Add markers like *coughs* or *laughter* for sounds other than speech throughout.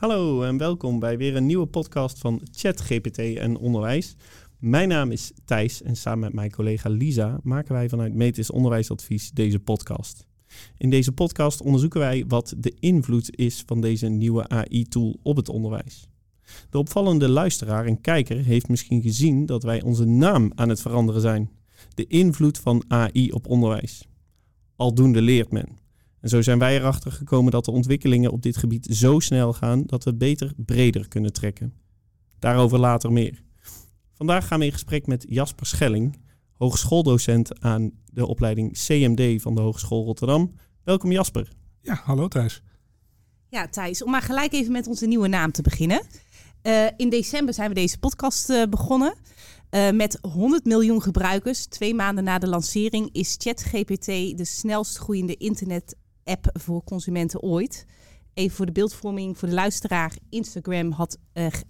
Hallo en welkom bij weer een nieuwe podcast van ChatGPT en onderwijs. Mijn naam is Thijs en samen met mijn collega Lisa maken wij vanuit Metis Onderwijsadvies deze podcast. In deze podcast onderzoeken wij wat de invloed is van deze nieuwe AI-tool op het onderwijs. De opvallende luisteraar en kijker heeft misschien gezien dat wij onze naam aan het veranderen zijn. De invloed van AI op onderwijs. Aldoende leert men. En zo zijn wij erachter gekomen dat de ontwikkelingen op dit gebied zo snel gaan dat we beter breder kunnen trekken. Daarover later meer. Vandaag gaan we in gesprek met Jasper Schelling, hogeschooldocent aan de opleiding CMD van de Hogeschool Rotterdam. Welkom Jasper. Ja, hallo Thijs. Ja, Thijs, om maar gelijk even met onze nieuwe naam te beginnen. Uh, in december zijn we deze podcast uh, begonnen. Uh, met 100 miljoen gebruikers, twee maanden na de lancering, is ChatGPT de snelst groeiende internet-app voor consumenten ooit. Even voor de beeldvorming voor de luisteraar. Instagram had er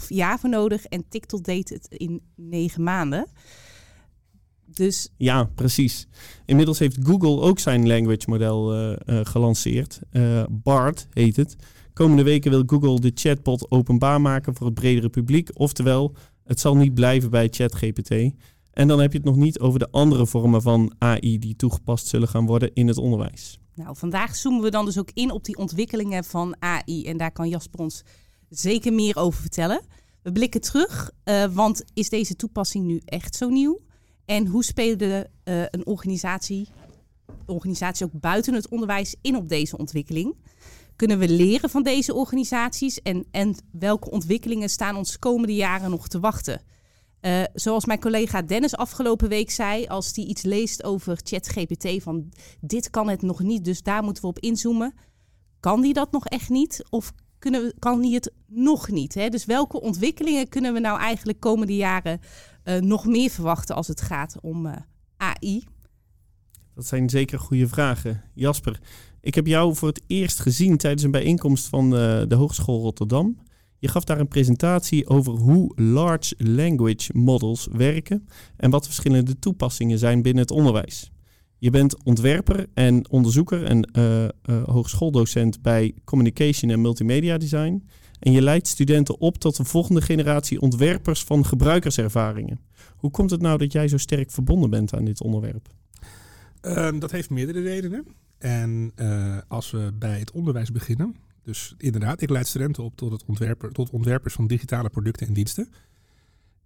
2,5 jaar voor nodig en TikTok deed het in 9 maanden. Dus... Ja, precies. Inmiddels heeft Google ook zijn language model uh, uh, gelanceerd. Uh, BART heet het. Komende weken wil Google de chatbot openbaar maken voor het bredere publiek. Oftewel, het zal niet blijven bij ChatGPT. En dan heb je het nog niet over de andere vormen van AI die toegepast zullen gaan worden in het onderwijs. Nou, vandaag zoomen we dan dus ook in op die ontwikkelingen van AI. En daar kan Jasper ons zeker meer over vertellen. We blikken terug, uh, want is deze toepassing nu echt zo nieuw? En hoe speelde uh, een organisatie, organisatie ook buiten het onderwijs in op deze ontwikkeling? Kunnen we leren van deze organisaties en, en welke ontwikkelingen staan ons komende jaren nog te wachten? Uh, zoals mijn collega Dennis afgelopen week zei, als hij iets leest over ChatGPT van dit kan het nog niet, dus daar moeten we op inzoomen. Kan die dat nog echt niet? Of kunnen we, kan die het nog niet? Hè? Dus welke ontwikkelingen kunnen we nou eigenlijk komende jaren uh, nog meer verwachten als het gaat om uh, AI? Dat zijn zeker goede vragen. Jasper, ik heb jou voor het eerst gezien tijdens een bijeenkomst van de Hogeschool Rotterdam. Je gaf daar een presentatie over hoe large language models werken en wat de verschillende toepassingen zijn binnen het onderwijs. Je bent ontwerper en onderzoeker en uh, uh, hogeschooldocent bij Communication en Multimedia Design. En je leidt studenten op tot de volgende generatie ontwerpers van gebruikerservaringen. Hoe komt het nou dat jij zo sterk verbonden bent aan dit onderwerp? Uh, dat heeft meerdere redenen. En uh, als we bij het onderwijs beginnen, dus inderdaad, ik leid studenten op tot, ontwerper, tot ontwerpers van digitale producten en diensten.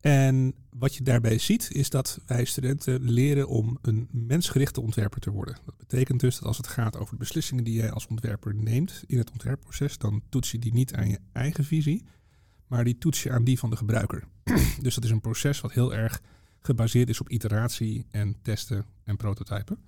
En wat je daarbij ziet, is dat wij studenten leren om een mensgerichte ontwerper te worden. Dat betekent dus dat als het gaat over de beslissingen die jij als ontwerper neemt in het ontwerpproces, dan toets je die niet aan je eigen visie, maar die toets je aan die van de gebruiker. *clears throat* dus dat is een proces wat heel erg gebaseerd is op iteratie en testen en prototypen.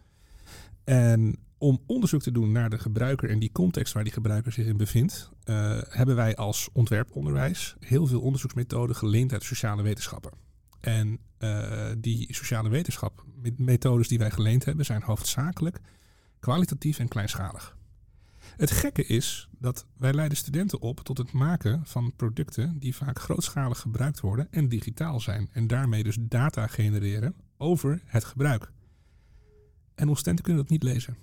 En om onderzoek te doen naar de gebruiker en die context waar die gebruiker zich in bevindt, uh, hebben wij als ontwerponderwijs heel veel onderzoeksmethoden geleend uit sociale wetenschappen. En uh, die sociale wetenschap, methodes die wij geleend hebben, zijn hoofdzakelijk kwalitatief en kleinschalig. Het gekke is dat wij leiden studenten op tot het maken van producten die vaak grootschalig gebruikt worden en digitaal zijn. En daarmee dus data genereren over het gebruik. En onze kunnen dat niet lezen.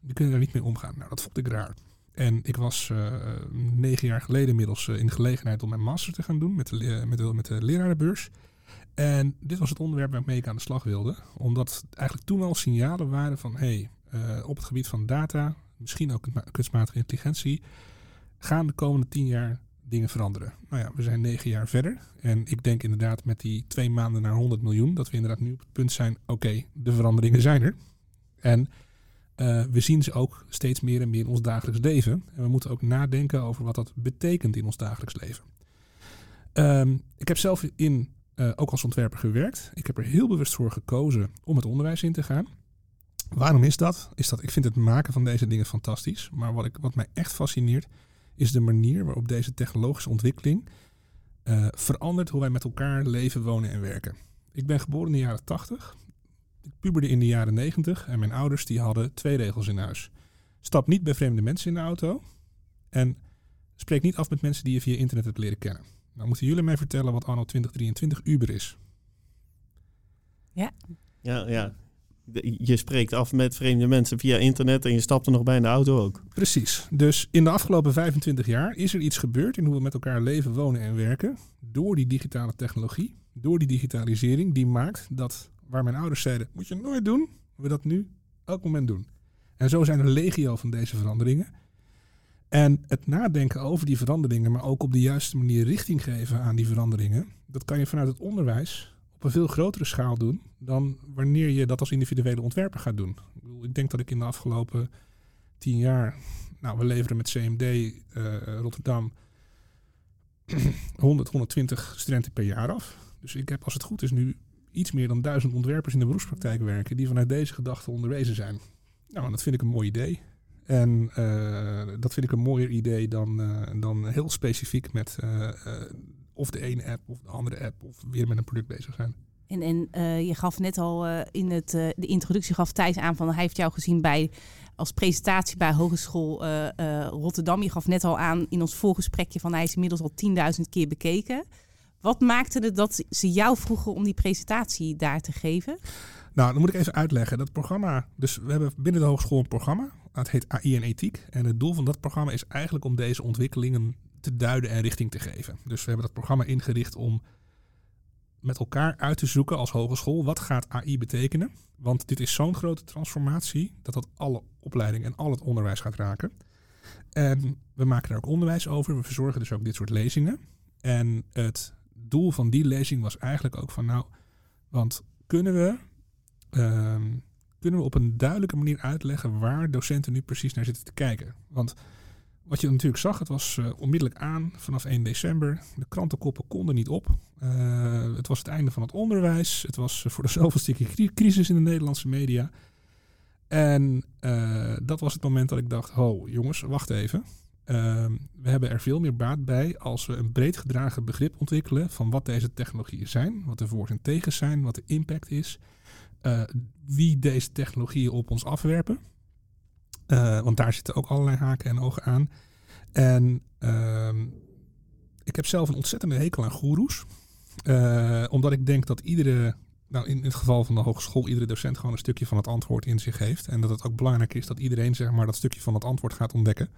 Die kunnen daar niet mee omgaan. Nou, dat vond ik raar. En ik was uh, negen jaar geleden inmiddels uh, in de gelegenheid om mijn master te gaan doen met de, met de, met de lerarenbeurs. En dit was het onderwerp waarmee ik aan de slag wilde. Omdat eigenlijk toen al signalen waren van hé, hey, op het gebied van data, misschien ook kunstmatige intelligentie, gaan de komende tien jaar dingen veranderen. Nou ja, we zijn negen jaar verder. En ik denk inderdaad met die twee maanden naar 100 miljoen, dat we inderdaad nu op het punt zijn, oké, de veranderingen zijn er. En uh, we zien ze ook steeds meer en meer in ons dagelijks leven. En we moeten ook nadenken over wat dat betekent in ons dagelijks leven. Um, ik heb zelf in, uh, ook als ontwerper gewerkt. Ik heb er heel bewust voor gekozen om het onderwijs in te gaan. Waarom is dat? Is dat ik vind het maken van deze dingen fantastisch. Maar wat, ik, wat mij echt fascineert, is de manier waarop deze technologische ontwikkeling uh, verandert hoe wij met elkaar leven, wonen en werken. Ik ben geboren in de jaren 80. Ik puberde in de jaren 90 en mijn ouders die hadden twee regels in huis. Stap niet bij vreemde mensen in de auto en spreek niet af met mensen die je via internet hebt leren kennen. Nou moeten jullie mij vertellen wat anno 2023 Uber is. Ja. Ja, ja. je spreekt af met vreemde mensen via internet en je stapt er nog bij in de auto ook. Precies. Dus in de afgelopen 25 jaar is er iets gebeurd in hoe we met elkaar leven, wonen en werken. Door die digitale technologie, door die digitalisering, die maakt dat waar mijn ouders zeiden, moet je nooit doen, we dat nu elk moment doen. En zo zijn er legio van deze veranderingen. En het nadenken over die veranderingen, maar ook op de juiste manier richting geven aan die veranderingen, dat kan je vanuit het onderwijs op een veel grotere schaal doen dan wanneer je dat als individuele ontwerper gaat doen. Ik denk dat ik in de afgelopen tien jaar, nou we leveren met CMD eh, Rotterdam *clears throat* 100, 120 studenten per jaar af. Dus ik heb als het goed is nu iets meer dan duizend ontwerpers in de beroepspraktijk werken die vanuit deze gedachte onderwezen zijn. Nou, dat vind ik een mooi idee. En uh, dat vind ik een mooier idee dan, uh, dan heel specifiek met uh, of de ene app of de andere app of weer met een product bezig zijn. En, en je gaf net al in het, de introductie gaf Thijs aan van hij heeft jou gezien bij als presentatie bij Hogeschool Rotterdam. Je gaf net al aan in ons voorgesprekje van hij is inmiddels al 10.000 keer bekeken. Wat maakte het dat ze jou vroegen om die presentatie daar te geven? Nou, dan moet ik even uitleggen. Dat programma, dus we hebben binnen de hogeschool een programma. Het heet AI en ethiek. En het doel van dat programma is eigenlijk om deze ontwikkelingen te duiden en richting te geven. Dus we hebben dat programma ingericht om met elkaar uit te zoeken als hogeschool wat gaat AI betekenen. Want dit is zo'n grote transformatie dat dat alle opleiding en al het onderwijs gaat raken. En we maken daar ook onderwijs over. We verzorgen dus ook dit soort lezingen. En het doel van die lezing was eigenlijk ook van nou, want kunnen we Ehm, kunnen we op een duidelijke manier uitleggen waar docenten nu precies naar zitten te kijken. Want wat je natuurlijk zag, het was uh, onmiddellijk aan vanaf 1 december. De krantenkoppen konden niet op. Uh, het was het einde van het onderwijs. Het was voor de *laughs* zoveelste crisis in de Nederlandse media. En dat was het moment dat ik dacht, ho jongens, wacht even. Ehm, we hebben er veel meer baat bij als we een breed gedragen begrip ontwikkelen van wat deze technologieën zijn, wat de voor en tegen zijn, wat de impact is. Eh, wie deze technologieën op ons afwerpen. Uh, want daar zitten ook allerlei haken en ogen aan. En uh, ik heb zelf een ontzettende hekel aan goeroes. Uh, omdat ik denk dat iedere, nou in het geval van de hogeschool, iedere docent gewoon een stukje van het antwoord in zich heeft. En dat het ook belangrijk is dat iedereen zeg maar dat stukje van het antwoord gaat ontdekken.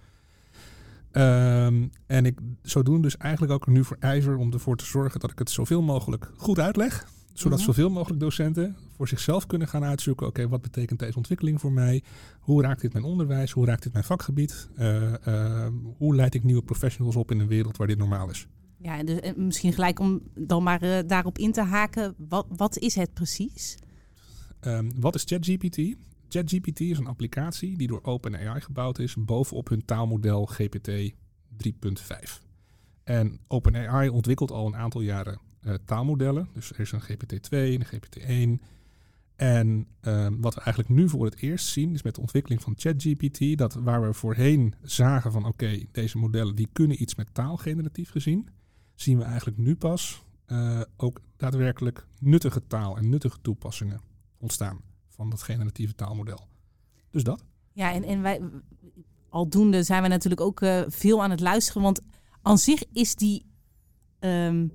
Um, en ik zodoende dus eigenlijk ook nu voor ijver om ervoor te zorgen dat ik het zoveel mogelijk goed uitleg zodat mhm. zoveel mogelijk docenten voor zichzelf kunnen gaan uitzoeken: oké, wat betekent deze ontwikkeling voor mij? Hoe raakt dit mijn onderwijs? Hoe raakt dit mijn vakgebied? Uh, uh, hoe leid ik nieuwe professionals op in een wereld waar dit normaal is? Ja, dus eh, misschien gelijk om dan maar uh, daarop in te haken. Wat, wat is het precies? Um, wat is ChatGPT? ChatGPT is een applicatie die door OpenAI gebouwd is bovenop hun taalmodel GPT 3.5. En OpenAI ontwikkelt al een aantal jaren uh, taalmodellen. Dus er is een GPT-2 en een GPT-1. En ehm, wat we eigenlijk nu voor het eerst zien, is met de ontwikkeling van ChatGPT, dat waar we voorheen zagen van oké, deze modellen die kunnen iets met taal generatief gezien, zien we eigenlijk nu pas uh, ook daadwerkelijk nuttige taal en nuttige toepassingen ontstaan van dat generatieve taalmodel. Dus dat. Ja, en, en wij aldoende zijn we natuurlijk ook uh, veel aan het luisteren, want aan zich is die um,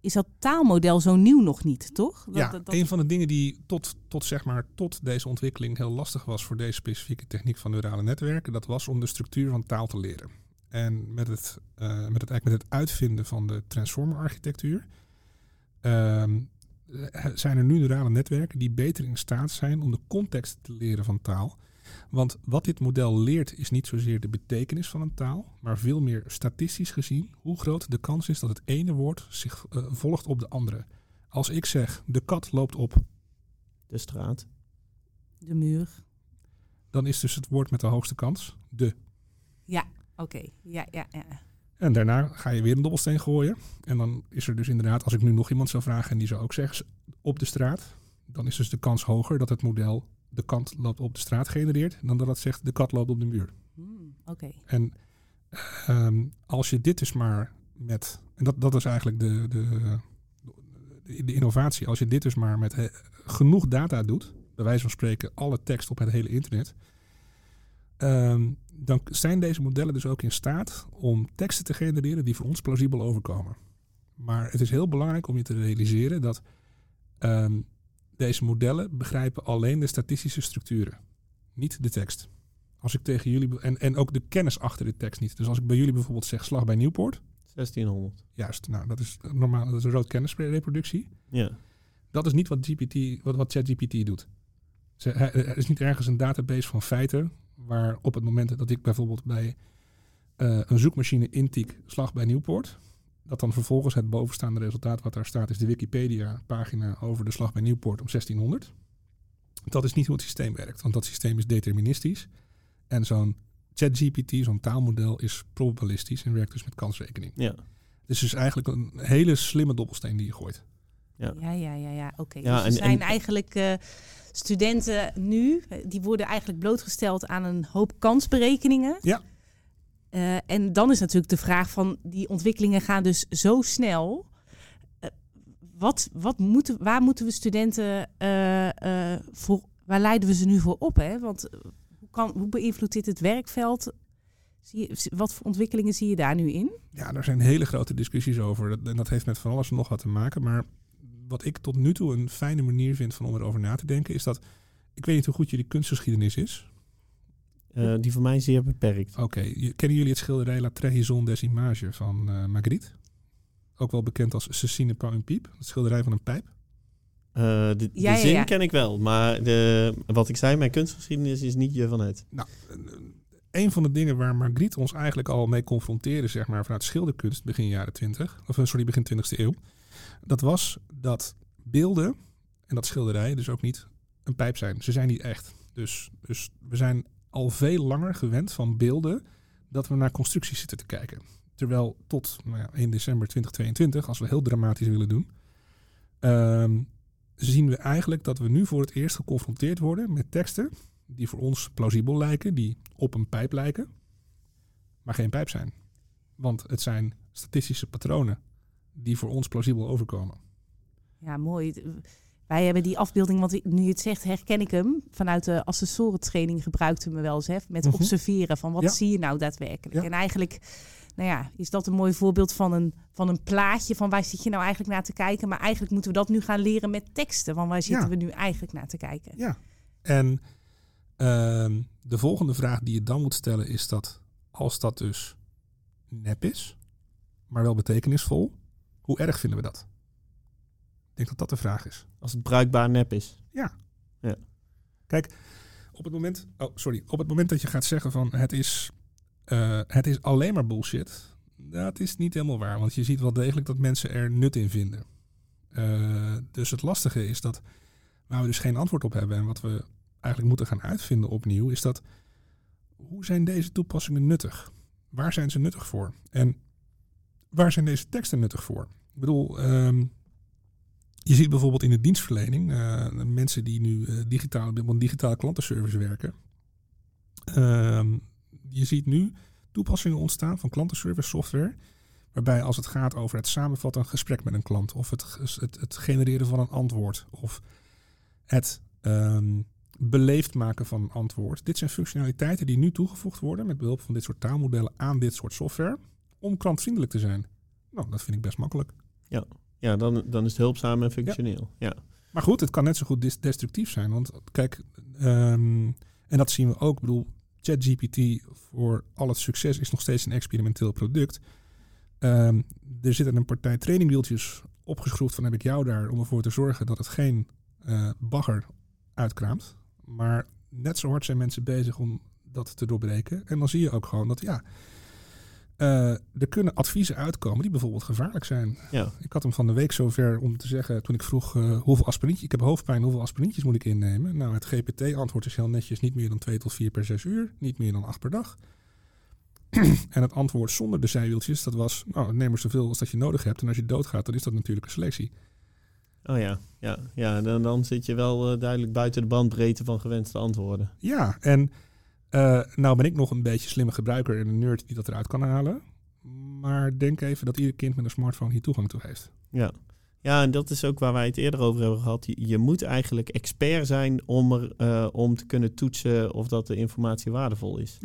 is dat taalmodel zo nieuw nog niet, toch? Dat, ja, een van de dingen die tot, tot, zeg maar, tot deze ontwikkeling heel lastig was voor deze specifieke techniek van neurale netwerken, dat was om de structuur van taal te leren. En met het, uh, met het, eigenlijk met het uitvinden van de transformer-architectuur uh, zijn er nu neurale netwerken die beter in staat zijn om de context te leren van taal. Want wat dit model leert is niet zozeer de betekenis van een taal, maar veel meer statistisch gezien hoe groot de kans is dat het ene woord zich uh, volgt op de andere. Als ik zeg de kat loopt op de straat, de muur, dan is dus het woord met de hoogste kans de. Ja, oké. Ja, ja, ja. En daarna ga je weer een dobbelsteen gooien. En dan is er dus inderdaad, als ik nu nog iemand zou vragen en die zou ook zeggen op de straat, dan is dus de kans hoger dat het model de kat loopt op de straat genereert, dan dat het zegt de kat loopt op de muur. Hmm, Oké. En um, als je dit dus maar met, en dat, dat is eigenlijk de, de, de, innovatie, als je dit dus maar met he, genoeg data doet, bij wijze van spreken alle tekst op het hele internet, um, dan zijn deze modellen dus ook in staat om teksten te genereren die voor ons plausibel overkomen. Maar het is heel belangrijk om je te realiseren dat um, deze modellen begrijpen alleen de statistische structuren, niet de tekst. Als ik tegen jullie, en, en ook de kennis achter de tekst niet. Dus als ik bij jullie bijvoorbeeld zeg slag bij Nieuwpoort, 1600. juist, nou dat is normaal, dat is een rood kennisreproductie. Ja. Dat is niet wat, GPT, wat, wat ChatGPT doet. Ze, hij- er is niet ergens een database van feiten waar op het moment dat ik bijvoorbeeld bij eh, een zoekmachine intik slag bij Nieuwpoort, dat dan vervolgens het bovenstaande resultaat wat daar staat is de Wikipedia pagina over de slag bij Nieuwpoort om 1600. Dat is niet hoe het systeem werkt, want dat systeem is deterministisch. En zo'n ChatGPT, zo'n taalmodel, is probabilistisch en werkt dus met kansrekening. Ja. Dus het is eigenlijk een hele slimme dobbelsteen die je gooit. Ja. Ja, ja, ja, ja. Oké. Ja, dus er zijn en- eigenlijk eh, studenten nu, eh, die worden eigenlijk blootgesteld aan een hoop kansberekeningen. Ja. Eh, en dan is natuurlijk de vraag van, die ontwikkelingen gaan dus zo snel. Eh, wat, wat moeten, waar moeten we studenten eh, eh, voor, waar leiden we ze nu voor op? Hè? Want hoe, kan, hoe beïnvloedt dit het werkveld? Zie je, wat voor ontwikkelingen zie je daar nu in? Ja, daar zijn hele grote discussies over. Dat, en dat heeft met van alles en nog wat te maken. Maar wat ik tot nu toe een fijne manier vind van om erover na te denken, is dat. Ik weet niet hoe goed jullie kunstgeschiedenis is. Eh, die voor mij zeer beperkt. Oké, kennen jullie het schilderij La Trahison des Images van eh, Magritte? Ook wel bekend als Cecine pas un pipe, het schilderij van een pijp. Eh, de de Ja, ja, zin ja. ken ik wel, maar de, wat ik zei, mijn kunstgeschiedenis is niet je van het. Nou, een van de dingen waar Magritte ons eigenlijk al mee confronteerde, zeg maar, vanuit schilderkunst begin jaren 20, of sorry, begin 20e eeuw, dat was dat beelden en dat schilderijen dus ook niet een pijp zijn. Ze zijn niet echt. Dus, dus we zijn al veel langer gewend van beelden dat we naar constructies zitten te kijken. Terwijl tot nou ja, 1 december 2022, als we heel dramatisch willen doen, ehm, zien we eigenlijk dat we nu voor het eerst geconfronteerd worden met teksten die voor ons plausibel lijken, die op een pijp lijken, maar geen pijp zijn. Want het zijn statistische patronen die voor ons plausibel overkomen. Ja, mooi. Wij hebben die afbeelding, want nu je het zegt, herken ik hem. Vanuit de assessorentraining gebruikte me wel eens, hè, met Mhm. observeren van wat Ja. zie je nou daadwerkelijk. Ja. En eigenlijk, nou ja, is dat een mooi voorbeeld van een, van een plaatje van waar zit je nou eigenlijk naar te kijken. Maar eigenlijk moeten we dat nu gaan leren met teksten. Van waar zitten Ja. we nu eigenlijk naar te kijken. Ja. En ehm, de volgende vraag die je dan moet stellen is dat als dat dus nep is, maar wel betekenisvol, hoe erg vinden we dat? Ik denk dat dat de vraag is. Als het bruikbaar nep is. Op het moment, oh sorry, op het moment dat je gaat zeggen van het is, eh, het is alleen maar bullshit, dat is niet helemaal waar. Want je ziet wel degelijk dat mensen er nut in vinden. Eh, dus het lastige is dat waar we dus geen antwoord op hebben en wat we eigenlijk moeten gaan uitvinden opnieuw, is dat hoe zijn deze toepassingen nuttig? Waar zijn ze nuttig voor? En waar zijn deze teksten nuttig voor? Ik bedoel, ehm, je ziet bijvoorbeeld in de dienstverlening eh, mensen die nu eh, digitaal, op digitale klantenservice werken. Ehm, je ziet nu toepassingen ontstaan van klantenservice software. Waarbij als het gaat over het samenvatten van een gesprek met een klant. Of het, het, het genereren van een antwoord. Of het ehm, beleefd maken van een antwoord. Dit zijn functionaliteiten die nu toegevoegd worden met behulp van dit soort taalmodellen aan dit soort software. Om klantvriendelijk te zijn. Nou, dat vind ik best makkelijk. Ja, dan, dan is het hulpzaam en functioneel. Ja. Maar goed, het kan net zo goed destructief zijn. Want kijk, ehm, en dat zien we ook. Ik bedoel, ChatGPT voor al het succes is nog steeds een experimenteel product. Ehm, er zitten een partij trainingwieltjes opgeschroefd van heb ik jou daar om ervoor te zorgen dat het geen eh, bagger uitkraamt. Maar net zo hard zijn mensen bezig om dat te doorbreken. En dan zie je ook gewoon dat ja, eh, er kunnen adviezen uitkomen die bijvoorbeeld gevaarlijk zijn. Ja. Ik had hem van de week zover om te zeggen, toen ik vroeg eh, hoeveel aspirintjes, ik heb hoofdpijn, hoeveel aspirintjes moet ik innemen? Nou, het GPT-antwoord is heel netjes, niet meer dan 2 tot 4 per 6 uur, niet meer dan 8 per dag. *clears throat* en het antwoord zonder de zijwieltjes, dat was, nou, neem er zoveel als dat je nodig hebt. En als je doodgaat, dan is dat natuurlijk een selectie. Oh ja, ja, ja dan, dan zit je wel eh, duidelijk buiten de bandbreedte van gewenste antwoorden. Ja, en eh, nou ben ik nog een beetje slimme gebruiker en een nerd die dat eruit kan halen. Maar denk even dat ieder kind met een smartphone hier toegang toe heeft. Ja. ja, en dat is ook waar wij het eerder over hebben gehad. Je, je moet eigenlijk expert zijn om, er, eh, om te kunnen toetsen of dat de informatie waardevol is.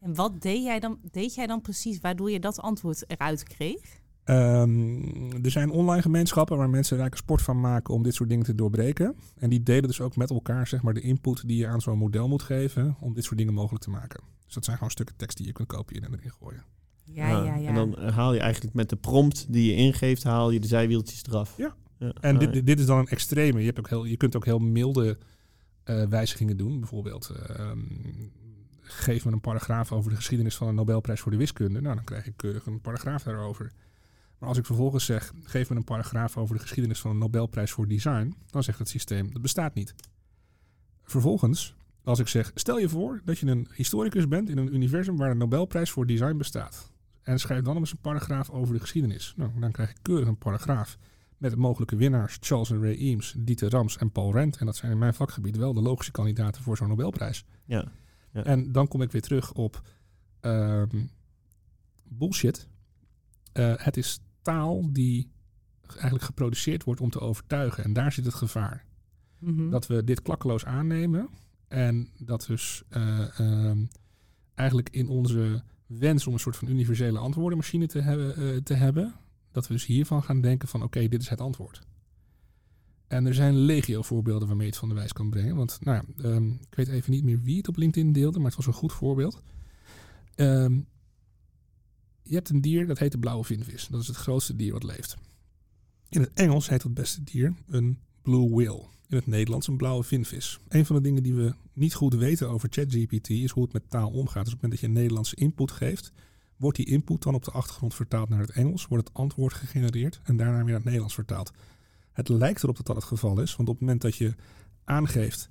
En wat deed jij, dan, deed jij dan precies waardoor je dat antwoord eruit kreeg? Ehm, er zijn online gemeenschappen waar mensen er eigenlijk een sport van maken om dit soort dingen te doorbreken. En die delen dus ook met elkaar zeg maar, de input die je aan zo'n model moet geven om dit soort dingen mogelijk te maken. Dus dat zijn gewoon stukken tekst die je kunt kopiëren en erin gooien. Ja, ja, ja. En dan haal je eigenlijk met de prompt die je ingeeft, haal je de zijwieltjes eraf. Ja. ja. En Ah, dit, dit- dit is dan een extreme. Je, hebt ook heel, je kunt ook heel milde eh, wijzigingen doen. Bijvoorbeeld, ehm, geef me een paragraaf over de geschiedenis van een Nobelprijs voor de wiskunde. Nou, dan krijg ik keurig een paragraaf daarover. Maar als ik vervolgens zeg, geef me een paragraaf over de geschiedenis van een Nobelprijs voor design, dan zegt het systeem, dat bestaat niet. Vervolgens, als ik zeg, stel je voor dat je een historicus bent in een universum waar een Nobelprijs voor design bestaat. En schrijf dan eens een paragraaf over de geschiedenis. Nou, dan krijg ik keurig een paragraaf met de mogelijke winnaars Charles en Ray Eames, Dieter Rams en Paul Rent. En dat zijn in mijn vakgebied wel de logische kandidaten voor zo'n Nobelprijs. ja. Ja. En dan kom ik weer terug op ehm, bullshit. Eh, het is taal die eigenlijk geproduceerd wordt om te overtuigen. En daar zit het gevaar. Mhm. Dat we dit klakkeloos aannemen. En dat dus eh, ehm, eigenlijk in onze wens om een soort van universele antwoordenmachine te hebben, eh, te hebben, dat we dus hiervan gaan denken van oké, dit is het antwoord. En er zijn legio voorbeelden waarmee je het van de wijs kan brengen. Want nou ehm, ik weet even niet meer wie het op LinkedIn deelde, maar het was een goed voorbeeld. Ehm, je hebt een dier dat heet de blauwe vinvis. Dat is het grootste dier wat leeft. In het Engels heet het beste dier een blue whale. In het Nederlands een blauwe vinvis. Een van de dingen die we niet goed weten over ChatGPT is hoe het met taal omgaat. Dus op het moment dat je een Nederlandse input geeft, wordt die input dan op de achtergrond vertaald naar het Engels, wordt het antwoord gegenereerd en daarna weer naar het Nederlands vertaald. Het lijkt erop dat dat het geval is, want op het moment dat je aangeeft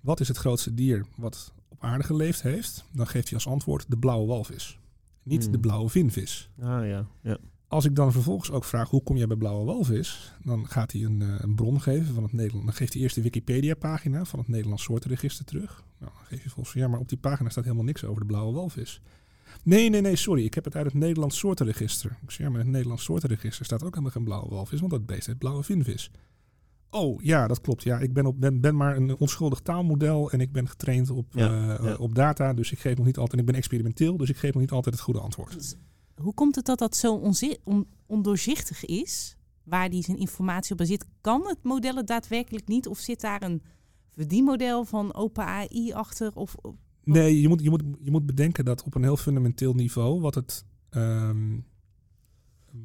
wat is het grootste dier wat op aarde geleefd heeft, dan geeft hij als antwoord de blauwe walvis. Niet Hmm. de blauwe vinvis. Ah ja, ja. Als ik dan vervolgens ook vraag hoe kom jij bij blauwe walvis, dan gaat hij een, eh, een bron geven van het Nederland. Dan geeft hij eerst de Wikipedia-pagina van het Nederlands soortenregister terug. Nou, dan geef je volgens ja, maar op die pagina staat helemaal niks over de blauwe walvis. Nee, nee, nee, sorry, ik heb het uit het Nederlands soortenregister. Ik zeg, ja, maar in het Nederlands soortenregister staat ook helemaal geen blauwe walvis, want dat beest heet blauwe vinvis. Oh, ja, dat klopt. Ja, ik ben, op, ben, ben maar een onschuldig taalmodel en ik ben getraind op, Ja, eh, ja. op data, dus ik geef nog niet altijd, ik ben experimenteel, dus ik geef nog niet altijd het goede antwoord. Hoe komt het dat dat zo onzi- on- ondoorzichtig is? Waar die zijn informatie op baseert. Kan het model het daadwerkelijk niet? Of zit daar een verdienmodel van OpenAI achter? Of, of- Nee, je moet, je, moet, je moet bedenken dat op een heel fundamenteel niveau wat het, ehm,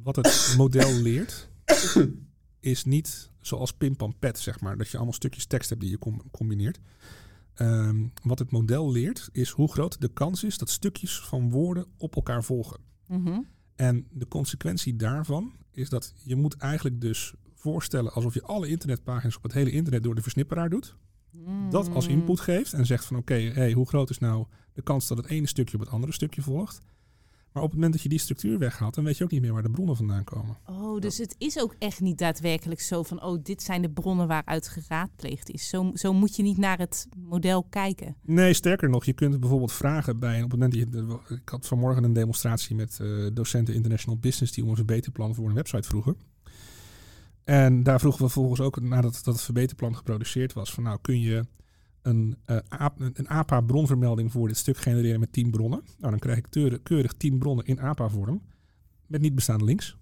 wat het *coughs* model leert, is niet zoals pim pam pet, zeg maar. Dat je allemaal stukjes tekst hebt die je com- combineert. Ehm, wat het model leert, is hoe groot de kans is dat stukjes van woorden op elkaar volgen. Mhm. En de consequentie daarvan is dat je moet eigenlijk dus voorstellen alsof je alle internetpagina's op het hele internet door de versnipperaar doet dat als Mm. input geeft en zegt van oké, hey, hoe groot is nou de kans dat het ene stukje op het andere stukje volgt. Maar op het moment dat je die structuur weghaalt, dan weet je ook niet meer waar de bronnen vandaan komen. Oh, dus het is ook echt niet daadwerkelijk zo van... oh, dit zijn de bronnen waaruit geraadpleegd is. Zo, zo moet je niet naar het model kijken. Nee, sterker nog, je kunt bijvoorbeeld vragen bij, op het moment dat je, ik had vanmorgen een demonstratie met eh, docenten International Business die om een verbeterplan voor een website vroegen. En daar vroegen we vervolgens ook, nadat dat het verbeterplan geproduceerd was, van nou kun je een, eh, aap- een APA-bronvermelding voor dit stuk genereren met 10 bronnen. Nou, dan krijg ik keurig, keurig 10 bronnen in APA-vorm met niet bestaande links.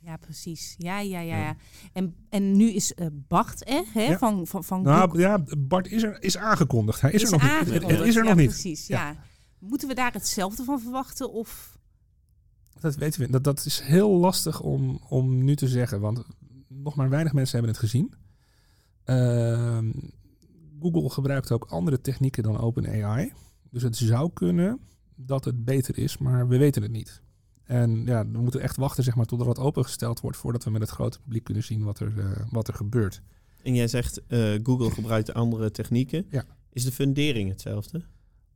Ja, precies. Ja, ja, ja. Ja. En, en nu is eh, Bart er, hè, Ja. van, van, van. Nou ja, Bart is er is aangekondigd. Hij is, er nog niet. Het- is er Ja, nog niet. Precies, Ja. ja. Moeten we daar hetzelfde van verwachten? Of... Dat weten we. Dat, dat is heel lastig om, om nu te zeggen, want nog maar weinig mensen hebben het gezien. Ehm, Google gebruikt ook andere technieken dan OpenAI. Dus het zou kunnen dat het beter is, maar we weten het niet. En ja, we moeten echt wachten zeg maar, totdat het opengesteld wordt voordat we met het grote publiek kunnen zien wat er, eh, wat er gebeurt. En jij zegt eh, Google gebruikt andere technieken. Ja. Is de fundering hetzelfde?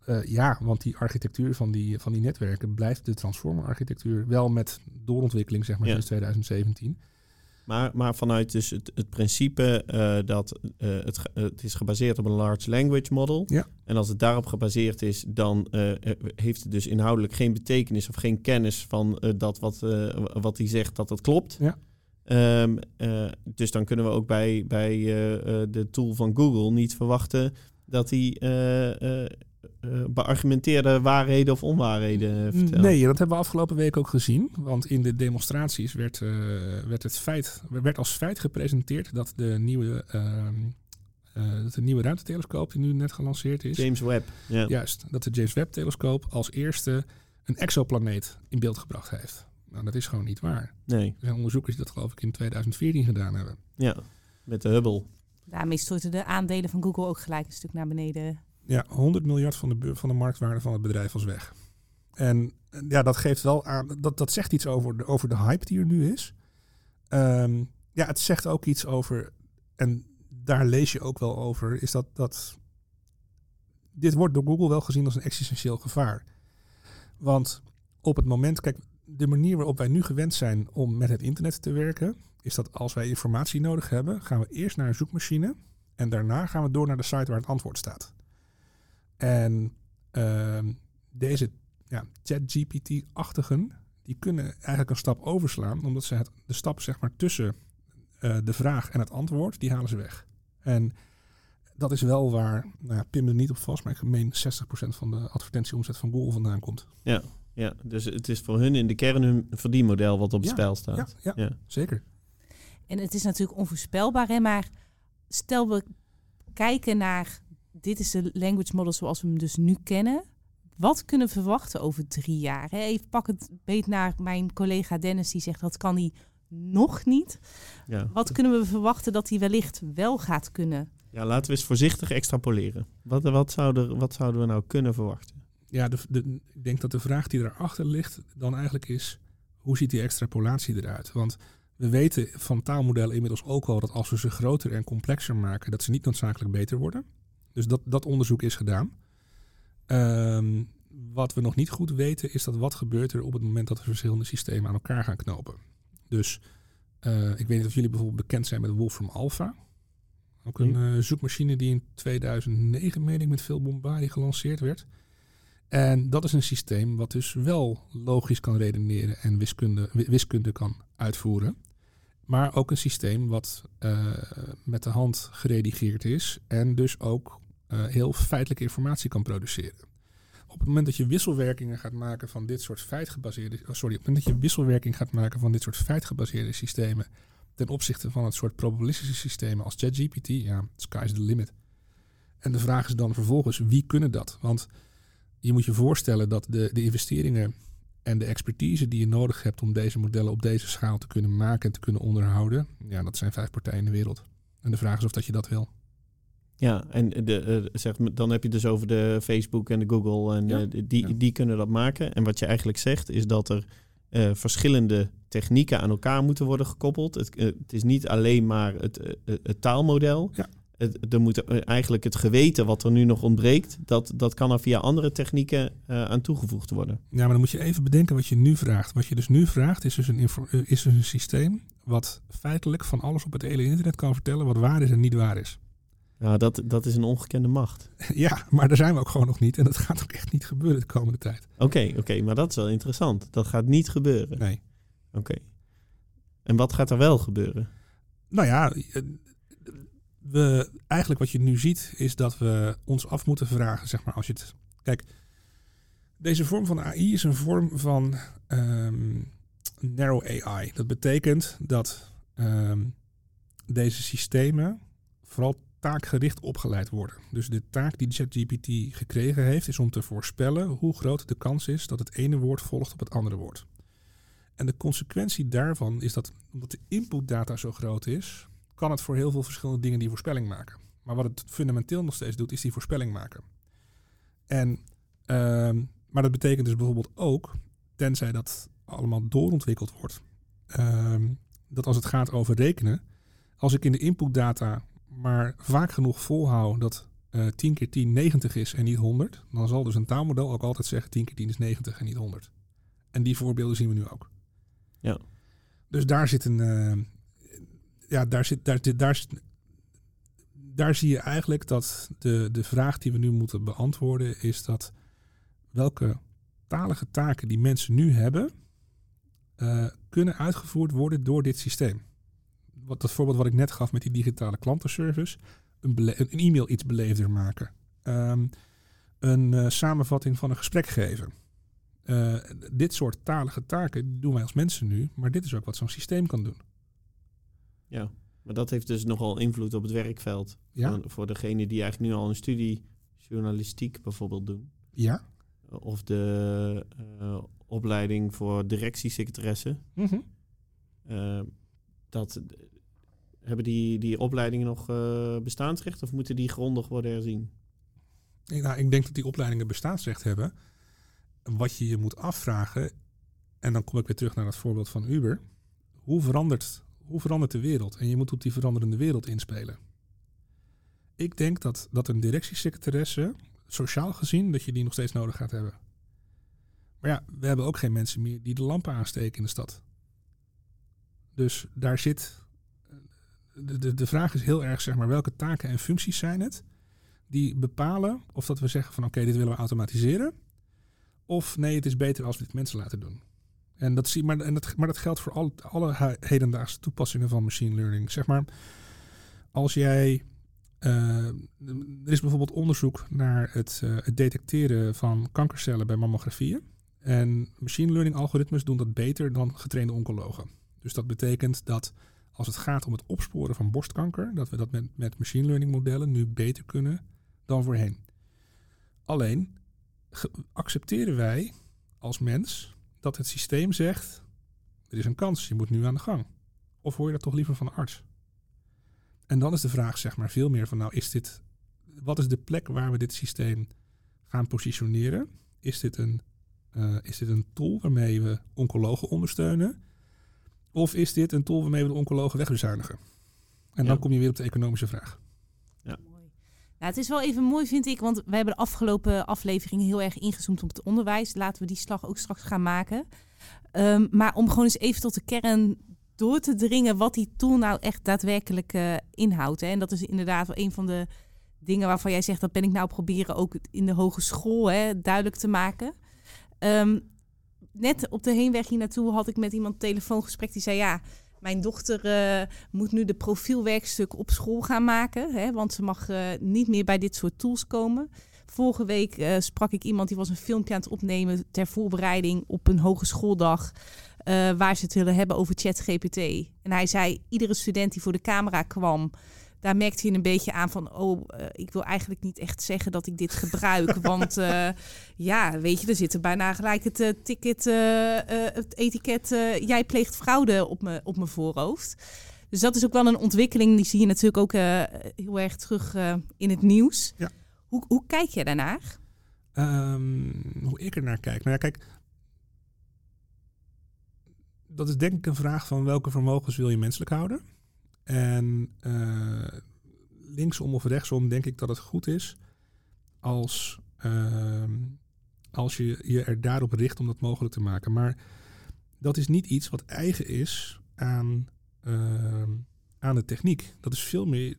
Eh, ja, want die architectuur van die, van die netwerken blijft de transformer-architectuur wel met doorontwikkeling zeg maar Ja. sinds 2017. Maar, maar vanuit dus het, het principe eh, dat eh, het, ge- het is gebaseerd op een large language model. Ja. En als het daarop gebaseerd is, dan eh, eh, heeft het dus inhoudelijk geen betekenis of geen kennis van eh, dat wat, eh, wat hij zegt, dat dat klopt. Ja. Ehm, eh, dus dan kunnen we ook bij, bij eh, eh, de tool van Google niet verwachten dat hij eh, eh, uh, beargumenteerde waarheden of onwaarheden vertellen. Nee, dat hebben we afgelopen week ook gezien. Want in de demonstraties werd, uh, werd, het feit, werd als feit gepresenteerd dat de nieuwe, uh, de nieuwe ruimtetelescoop die nu net gelanceerd is. James Webb. Ja. Juist, dat de James Webb telescoop als eerste een exoplaneet in beeld gebracht heeft. Nou, dat is gewoon niet waar. Nee. Er zijn onderzoekers die dat geloof ik in 2014 gedaan hebben. Ja, met de Hubble. Daarmee storten de aandelen van Google ook gelijk een stuk naar beneden. Ja, 100 miljard van de, van de marktwaarde van het bedrijf was weg. En ja, dat geeft wel aan, dat, dat zegt iets over de, over de hype die er nu is. Um, ja, het zegt ook iets over, en daar lees je ook wel over, is dat, dat dit wordt door Google wel gezien als een existentieel gevaar. Want op het moment, kijk, de manier waarop wij nu gewend zijn om met het internet te werken, is dat als wij informatie nodig hebben, gaan we eerst naar een zoekmachine en daarna gaan we door naar de site waar het antwoord staat. En uh, deze ja, ChatGPT-achtigen, die kunnen eigenlijk een stap overslaan, omdat ze het, de stap zeg maar tussen uh, de vraag en het antwoord, die halen ze weg. En dat is wel waar, nou ja, pin er niet op vast, maar ik meen 60% van de advertentieomzet van Google vandaan komt. Ja, ja, dus het is voor hun in de kern hun verdienmodel wat op het ja, spel staat. Ja, ja, ja, zeker. En het is natuurlijk onvoorspelbaar, hè? maar stel we kijken naar dit is de language model zoals we hem dus nu kennen. Wat kunnen we verwachten over drie jaar? Hè? Even pak het beet naar mijn collega Dennis, die zegt dat kan hij nog niet. Ja. Wat kunnen we verwachten dat hij wellicht wel gaat kunnen? Ja, laten we eens voorzichtig extrapoleren. Wat, wat, zouden, wat zouden we nou kunnen verwachten? Ja, de, de, ik denk dat de vraag die erachter ligt dan eigenlijk is... hoe ziet die extrapolatie eruit? Want we weten van taalmodellen inmiddels ook al dat als we ze groter en complexer maken... dat ze niet noodzakelijk beter worden. Dus dat, dat onderzoek is gedaan. Um, wat we nog niet goed weten is dat wat gebeurt er op het moment dat we verschillende systemen aan elkaar gaan knopen. Dus uh, ik weet niet of jullie bijvoorbeeld bekend zijn met Wolfram Alpha. Ook een uh, zoekmachine die in 2009, meen ik, met veel bombardie gelanceerd werd. En dat is een systeem wat dus wel logisch kan redeneren en wiskunde, wiskunde kan uitvoeren. Maar ook een systeem wat uh, met de hand geredigeerd is en dus ook heel feitelijke informatie kan produceren. Op het moment dat je wisselwerkingen gaat maken van dit soort feitgebaseerde, oh sorry, op het moment dat je wisselwerking gaat maken van dit soort feitgebaseerde systemen ten opzichte van het soort probabilistische systemen als ChatGPT, ja, sky's the limit. En de vraag is dan vervolgens, wie kunnen dat? Want je moet je voorstellen dat de, de investeringen en de expertise die je nodig hebt om deze modellen op deze schaal te kunnen maken en te kunnen onderhouden, ja, dat zijn vijf partijen in de wereld. En de vraag is of dat je dat wil. Ja, en de, uh, zeg, dan heb je dus over de Facebook en de Google. En ja, uh, die, ja. die kunnen dat maken. En wat je eigenlijk zegt is dat er uh, verschillende technieken aan elkaar moeten worden gekoppeld. Het, het is niet alleen maar het, het taalmodel. Ja. Het, er moet eigenlijk het geweten wat er nu nog ontbreekt, dat, dat kan er via andere technieken aan toegevoegd worden. Ja, maar dan moet je even bedenken wat je nu vraagt. Wat je dus nu vraagt is dus een, is dus een systeem wat feitelijk van alles op het hele internet kan vertellen wat waar is en niet waar is. Nou, dat, dat is een ongekende macht. Ja, maar daar zijn we ook gewoon nog niet. En dat gaat ook echt niet gebeuren de komende tijd. Oké, okay, oké, maar dat is wel interessant. Dat gaat niet gebeuren. Nee. Oké. Okay. En wat gaat er wel gebeuren? Nou ja, we, eigenlijk wat je nu ziet is dat we ons af moeten vragen, zeg maar, als je het... Kijk, deze vorm van AI is een vorm van um, narrow AI. Dat betekent dat um, deze systemen vooral taakgericht opgeleid worden. Dus de taak die ChatGPT gekregen heeft, is om te voorspellen hoe groot de kans is dat het ene woord volgt op het andere woord. En de consequentie daarvan is dat omdat de inputdata zo groot is, kan het voor heel veel verschillende dingen die voorspelling maken. Maar wat het fundamenteel nog steeds doet, is die voorspelling maken. En, uh, maar dat betekent dus bijvoorbeeld ook, tenzij dat allemaal doorontwikkeld wordt, uh, dat als het gaat over rekenen, als ik in de inputdata maar vaak genoeg volhouden dat uh, 10 keer 10 90 is en niet 100, dan zal dus een taalmodel ook altijd zeggen 10 keer 10 is 90 en niet 100. En die voorbeelden zien we nu ook. Ja. Dus daar zit een. Uh, ja, daar zit. Daar, daar, daar, daar zie je eigenlijk dat de, de vraag die we nu moeten beantwoorden is dat welke talige taken die mensen nu hebben, uh, kunnen uitgevoerd worden door dit systeem wat, dat voorbeeld wat ik net gaf met die digitale klantenservice, een, een e-mail iets beleefder maken. Um, een uh, samenvatting van een gesprek geven. Uh, dit soort talige taken doen wij als mensen nu, maar dit is ook wat zo'n systeem kan doen. Ja, maar dat heeft dus nogal invloed op het werkveld. Ja? Voor, degene die eigenlijk nu al een studie journalistiek bijvoorbeeld doen. Ja. Of de uh, opleiding voor directiesecretaresse. Mm -hmm. uh, dat, hebben die, die opleidingen nog uh, bestaansrecht of moeten die grondig worden herzien? Ik, nou, ik denk dat die opleidingen bestaansrecht hebben. Wat je je moet afvragen, en dan kom ik weer terug naar het voorbeeld van Uber. Hoe verandert, hoe verandert de wereld? En je moet op die veranderende wereld inspelen. Ik denk dat, dat een directiesecretaresse, sociaal gezien, dat je die nog steeds nodig gaat hebben. Maar ja, we hebben ook geen mensen meer die de lampen aansteken in de stad. Dus daar zit. De, de, de vraag is heel erg, zeg maar, welke taken en functies zijn het die bepalen of dat we zeggen van oké, dit willen we automatiseren. Of nee, het is beter als we dit mensen laten doen. En dat, zie, maar, en dat, maar dat geldt voor al, alle hedendaagse toepassingen van machine learning. Zeg maar, als jij. Uh, er is bijvoorbeeld onderzoek naar het, uh, het detecteren van kankercellen bij mammografieën. En machine learning algoritmes doen dat beter dan getrainde oncologen. Dus dat betekent dat als het gaat om het opsporen van borstkanker, dat we dat met, met machine learning modellen nu beter kunnen dan voorheen. Alleen accepteren wij als mens dat het systeem zegt: er is een kans, je moet nu aan de gang. Of hoor je dat toch liever van de arts? En dan is de vraag, zeg maar, veel meer van: nou, is dit, wat is de plek waar we dit systeem gaan positioneren? Is dit een, uh, is dit een tool waarmee we oncologen ondersteunen? Of is dit een tool waarmee we de oncologen wegbezuinigen? En Ja. dan kom je weer op de economische vraag. Nou, het is wel even mooi, vind ik, want wij hebben de afgelopen afleveringen heel erg ingezoomd op het onderwijs. Laten we die slag ook straks gaan maken. Um, maar om gewoon eens even tot de kern door te dringen wat die tool nou echt daadwerkelijk uh, inhoudt. Hè. En dat is inderdaad wel een van de dingen waarvan jij zegt, dat ben ik nou proberen ook in de hogeschool hè, duidelijk te maken. Um, net op de heenweg hier naartoe had ik met iemand telefoongesprek die zei, ja, mijn dochter uh, moet nu de profielwerkstuk op school gaan maken, hè, want ze mag uh, niet meer bij dit soort tools komen. Vorige week uh, sprak ik iemand die was een filmpje aan het opnemen ter voorbereiding op een hogeschooldag. waar ze het willen hebben over ChatGPT. En hij zei: iedere student die voor de camera kwam, daar merkte je een beetje aan van, oh, uh, ik wil eigenlijk niet echt zeggen dat ik dit gebruik. *laughs* want uh, ja, weet je, er zit er bijna gelijk het uh, ticket, het etiket, jij pleegt fraude op mijn op mijn voorhoofd. Dus dat is ook wel een ontwikkeling, die zie je natuurlijk ook heel erg terug in het nieuws. Ja. Hoe, hoe kijk je daarnaar? Um, hoe ik er naar kijk? Nou ja, kijk, dat is denk ik een vraag van welke vermogens wil je menselijk houden? En uh, linksom of rechtsom denk ik dat het goed is als, uh, als je je er daarop richt om dat mogelijk te maken. Maar dat is niet iets wat eigen is aan, uh, aan de techniek. Dat is veel meer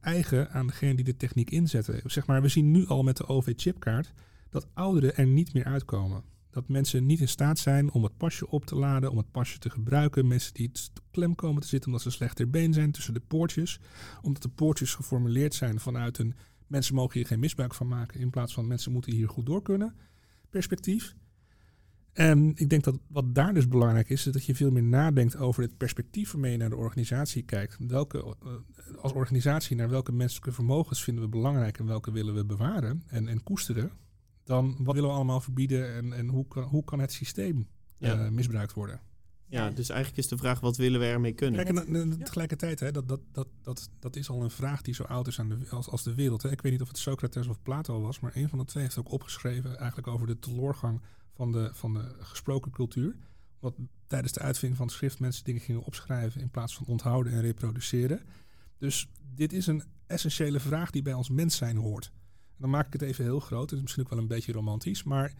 eigen aan degene die de techniek inzetten. Zeg maar, we zien nu al met de OV-chipkaart dat ouderen er niet meer uitkomen. Dat mensen niet in staat zijn om het pasje op te laden, om het pasje te gebruiken. Mensen die klem komen te zitten omdat ze slecht ter been zijn tussen de poortjes. Omdat de poortjes geformuleerd zijn vanuit een mensen mogen hier geen misbruik van maken. In plaats van mensen moeten hier goed door kunnen perspectief. En ik denk dat wat daar dus belangrijk is, is dat je veel meer nadenkt over het perspectief waarmee je naar de organisatie kijkt. Welke, uh, als organisatie naar welke menselijke vermogens vinden we belangrijk en welke willen we bewaren en, en koesteren dan wat willen we allemaal verbieden en, en hoe, kan, hoe kan het systeem ja. uh, misbruikt worden? Ja, dus eigenlijk is de vraag, wat willen we ermee kunnen? Kijk, en, en, tegelijkertijd, hè, dat, dat, dat, dat, dat is al een vraag die zo oud is aan de, als, als de wereld. Hè. Ik weet niet of het Socrates of Plato was, maar een van de twee heeft ook opgeschreven eigenlijk over de teloorgang van de, van de gesproken cultuur. Wat tijdens de uitvinding van het schrift mensen dingen gingen opschrijven in plaats van onthouden en reproduceren. Dus dit is een essentiële vraag die bij ons mens zijn hoort. Dan maak ik het even heel groot. Het is misschien ook wel een beetje romantisch. Maar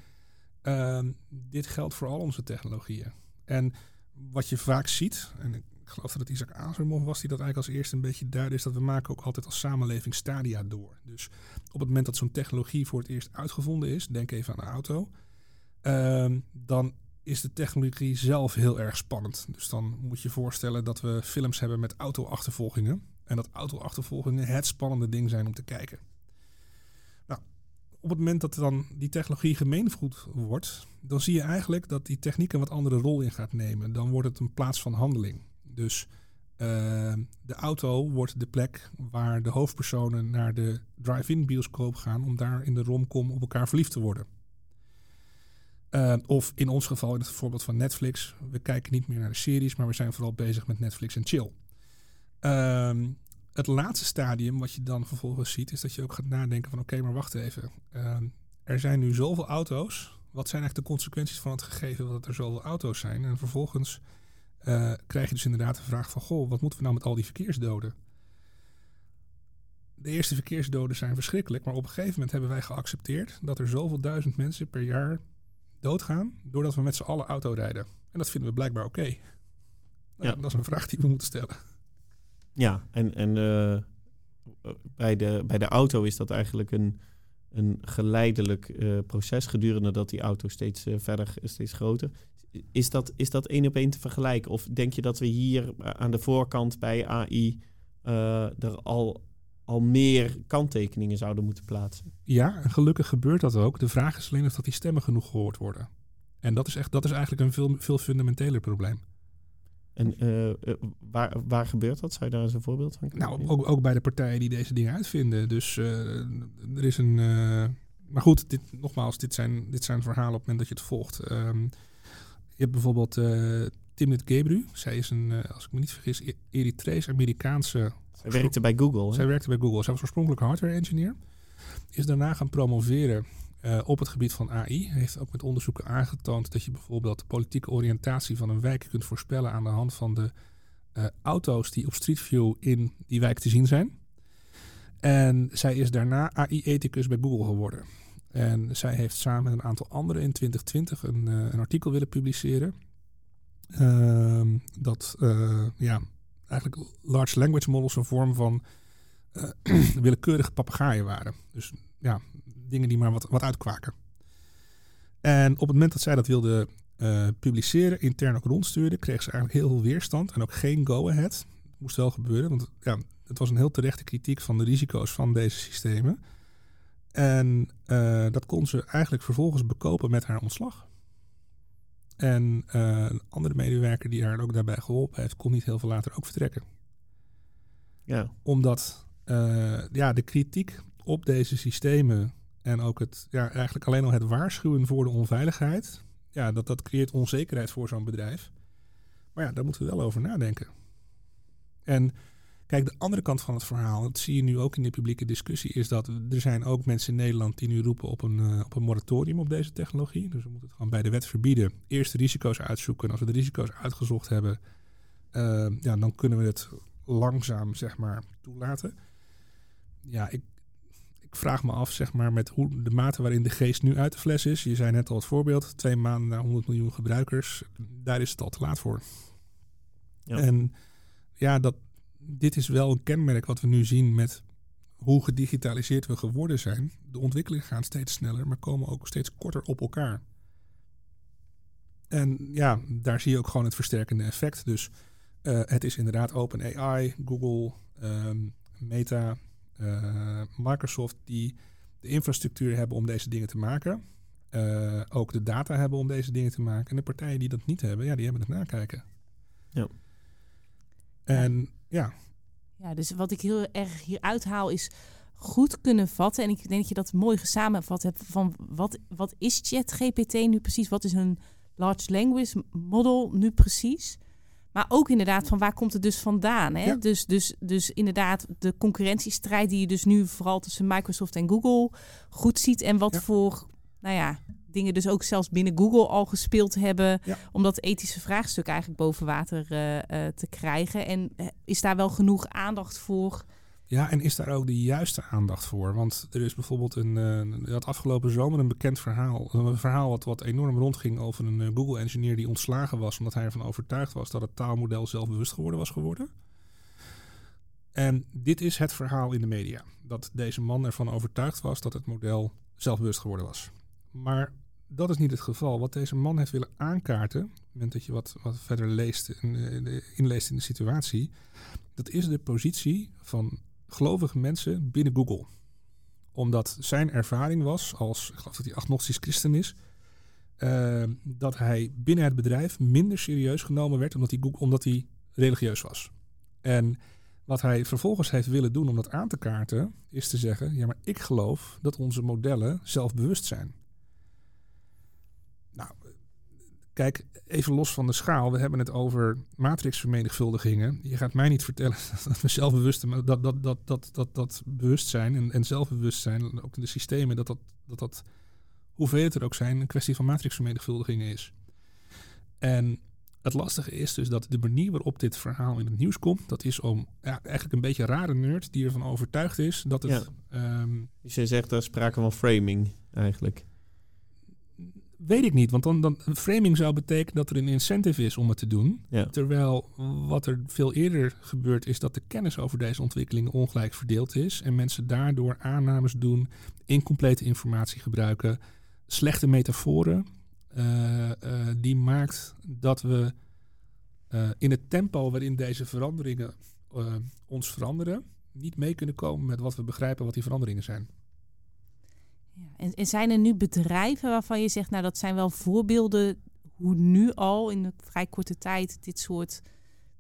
uh, dit geldt voor al onze technologieën. En wat je vaak ziet, en ik geloof dat het Isaac Asimov was die dat eigenlijk als eerste een beetje duidde, is dat we maken ook altijd als samenleving stadia door. Dus op het moment dat zo'n technologie voor het eerst uitgevonden is, denk even aan de auto, uh, dan is de technologie zelf heel erg spannend. Dus dan moet je je voorstellen dat we films hebben met auto-achtervolgingen. En dat auto-achtervolgingen het spannende ding zijn om te kijken op het moment dat dan die technologie gemeengoed wordt, dan zie je eigenlijk dat die techniek een wat andere rol in gaat nemen. Dan wordt het een plaats van handeling. Dus uh, de auto wordt de plek waar de hoofdpersonen naar de drive-in bioscoop gaan om daar in de romcom op elkaar verliefd te worden. Uh, of in ons geval, in het voorbeeld van Netflix, we kijken niet meer naar de series, maar we zijn vooral bezig met Netflix en chill. Uh, het laatste stadium wat je dan vervolgens ziet, is dat je ook gaat nadenken van oké, maar wacht even. Ehm, er zijn nu zoveel auto's. Wat zijn eigenlijk de consequenties van het gegeven dat er zoveel auto's zijn? En vervolgens uh, krijg je dus inderdaad de vraag van goh, wat moeten we nou met al die verkeersdoden? De eerste verkeersdoden zijn verschrikkelijk, maar op een gegeven moment hebben wij geaccepteerd dat er zoveel duizend mensen per jaar doodgaan doordat we met z'n allen auto rijden. En dat vinden we blijkbaar oké. Nou, ja. Dat is een vraag die we moeten stellen. Ja, en, en uh, bij, de, bij de auto is dat eigenlijk een, een geleidelijk uh, proces gedurende dat die auto steeds uh, verder, steeds groter. Is dat, is dat één op één te vergelijken? Of denk je dat we hier aan de voorkant bij AI er al, al meer kanttekeningen zouden moeten plaatsen? Ja, en gelukkig gebeurt dat ook. De vraag is alleen of dat die stemmen genoeg gehoord worden. En dat is, echt, dat is eigenlijk een veel, veel fundamenteler probleem. En uh, waar, waar gebeurt dat? Zou je daar eens een voorbeeld van kunnen Nou, ook, ook bij de partijen die deze dingen uitvinden. Dus uh, er is een. Uh, maar goed, dit, nogmaals, dit zijn, dit zijn verhalen op het moment dat je het volgt. Um, je hebt bijvoorbeeld Timnit Gebru. Zij is een, als ik me niet vergis, e-, Eritrees-Amerikaanse. Zij werkte bij Google. Zij werkte bij Google. Zij was oorspronkelijk hardware engineer. Is daarna gaan promoveren uh, op het gebied van AI. Heeft ook met onderzoeken aangetoond dat je bijvoorbeeld de politieke oriëntatie van een wijk kunt voorspellen aan de hand van de uh, auto's die op Street View in die wijk te zien zijn. En zij is daarna AI-ethicus bij Google geworden. En zij heeft samen met een aantal anderen in 2020 een, uh, een artikel willen publiceren. Ehm, dat ja, eigenlijk large language models een vorm van *clears throat* willekeurige papegaaien waren. Dus ja, dingen die maar wat, wat uitkwaken. En op het moment dat zij dat wilde uh, publiceren, intern ook rondstuurde, kreeg ze eigenlijk heel veel weerstand en ook geen go-ahead. Moest wel gebeuren, want ja, het was een heel terechte kritiek van de risico's van deze systemen. En uh, dat kon ze eigenlijk vervolgens bekopen met haar ontslag. En uh, een andere medewerker die haar ook daarbij geholpen heeft, kon niet heel veel later ook vertrekken. Ja. Omdat ja, de kritiek op deze systemen en ook het, ja, eigenlijk alleen al het waarschuwen voor de onveiligheid. Ja, dat, dat creëert onzekerheid voor zo'n bedrijf. Maar ja, daar moeten we wel over nadenken. En kijk, de andere kant van het verhaal, dat zie je nu ook in de publieke discussie, is dat er zijn ook mensen in Nederland die nu roepen op een, uh, op een moratorium op deze technologie. Dus we moeten het gewoon bij de wet verbieden. Eerst de risico's uitzoeken. En als we de risico's uitgezocht hebben, uh, ja, dan kunnen we het langzaam, zeg maar, toelaten. Ja, ik, ik vraag me af, zeg maar, met hoe de mate waarin de geest nu uit de fles is. Je zei net al het voorbeeld, twee maanden naar 100 miljoen gebruikers. Daar is het al te laat voor. Ja. En ja, dat, dit is wel een kenmerk wat we nu zien met hoe gedigitaliseerd we geworden zijn. De ontwikkelingen gaan steeds sneller, maar komen ook steeds korter op elkaar. En ja, daar zie je ook gewoon het versterkende effect. Dus uh, het is inderdaad OpenAI, Google, um, Meta, uh, Microsoft die de infrastructuur hebben om deze dingen te maken. Uh, ook de data hebben om deze dingen te maken. En de partijen die dat niet hebben, ja, die hebben het nakijken. Ja. En ja. Ja, dus wat ik heel erg hier uithaal is goed kunnen vatten. En ik denk dat je dat mooi gesamenvat hebt van wat, wat is ChatGPT nu precies? Wat is een large language model nu precies? Maar ook inderdaad van waar komt het dus vandaan? Hè? Dus, dus, dus inderdaad de concurrentiestrijd die je dus nu vooral tussen Microsoft en Google goed ziet. En wat voor nou ja, dingen dus ook zelfs binnen Google al gespeeld hebben. Om dat ethische vraagstuk eigenlijk boven water uh, uh, te krijgen. En eh, is daar wel genoeg aandacht voor? Ja, en is daar ook de juiste aandacht voor? Want er is bijvoorbeeld een, uh, had afgelopen zomer een bekend verhaal. Een verhaal wat, wat enorm rondging over een uh, Google-engineer die ontslagen was. omdat hij ervan overtuigd was dat het taalmodel zelfbewust geworden was geworden. En dit is het verhaal in de media. Dat deze man ervan overtuigd was dat het model zelfbewust geworden was. Maar dat is niet het geval. Wat deze man heeft willen aankaarten, op het moment dat je wat, wat verder leest en uh, inleest in de situatie, dat is de positie van gelovige mensen binnen Google. Omdat zijn ervaring was, als ik geloof dat hij agnostisch christen is, eh, dat hij binnen het bedrijf minder serieus genomen werd omdat hij, Goog- omdat hij religieus was. En wat hij vervolgens heeft willen doen om dat aan te kaarten, is te zeggen: ja, maar ik geloof dat onze modellen zelfbewust zijn. Nou, kijk, even los van de schaal. We hebben het over matrixvermenigvuldigingen. Je gaat mij niet vertellen *laughs* dat we zelfbewust, dat, dat, dat, dat, dat, dat bewustzijn en, en zelfbewustzijn, ook in de systemen, dat dat, dat, dat hoeveel het er ook zijn, een kwestie van matrixvermenigvuldigingen is. En het lastige is dus dat de manier waarop dit verhaal in het nieuws komt, dat is om ja, eigenlijk een beetje een rare nerd die ervan overtuigd is dat het. ehm, Dus je zegt er sprake van framing eigenlijk. Weet ik niet, want dan, dan framing zou betekenen dat er een incentive is om het te doen. Ja. Terwijl wat er veel eerder gebeurt is dat de kennis over deze ontwikkelingen ongelijk verdeeld is en mensen daardoor aannames doen, incomplete informatie gebruiken, slechte metaforen. eh, eh, die maakt dat we eh, in het tempo waarin deze veranderingen ons veranderen, niet mee kunnen komen met wat we begrijpen wat die veranderingen zijn. Ja, en, zijn er nu bedrijven waarvan je zegt, nou dat zijn wel voorbeelden hoe nu al in een vrij korte tijd dit soort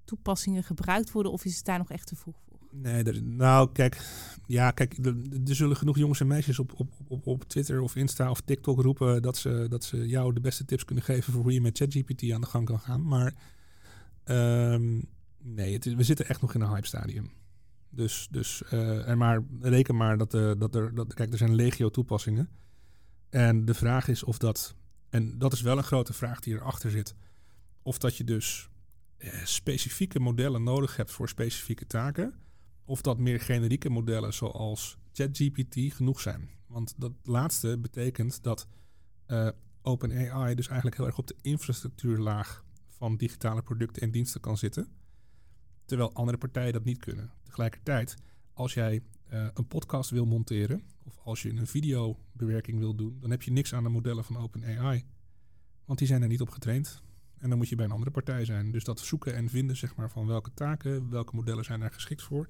toepassingen gebruikt worden? Of is het daar nog echt te vroeg voor? Nee, nou kijk, ja, kijk, er, zullen genoeg jongens en meisjes op, op, op, op Twitter of Insta of TikTok roepen dat ze, dat ze jou de beste tips kunnen geven voor hoe je met ChatGPT aan de gang kan gaan. Maar ehm, nee, het we zitten echt nog in een hype stadium. Dus, dus eh, en maar reken maar dat, eh, dat er, dat, kijk, er zijn legio toepassingen. En de vraag is of dat, en dat is wel een grote vraag die erachter zit, of dat je dus eh, specifieke modellen nodig hebt voor specifieke taken of dat meer generieke modellen zoals ChatGPT genoeg zijn. Want dat laatste betekent dat OpenAI dus eigenlijk heel erg op de infrastructuurlaag van digitale producten en diensten kan zitten. Terwijl andere partijen dat niet kunnen. Tegelijkertijd, als jij eh, een podcast wil monteren of als je een videobewerking wil doen, dan heb je niks aan de modellen van OpenAI. Want die zijn er niet op getraind. En dan moet je bij een andere partij zijn. Dus dat zoeken en vinden zeg maar, van welke taken, welke modellen zijn daar geschikt voor.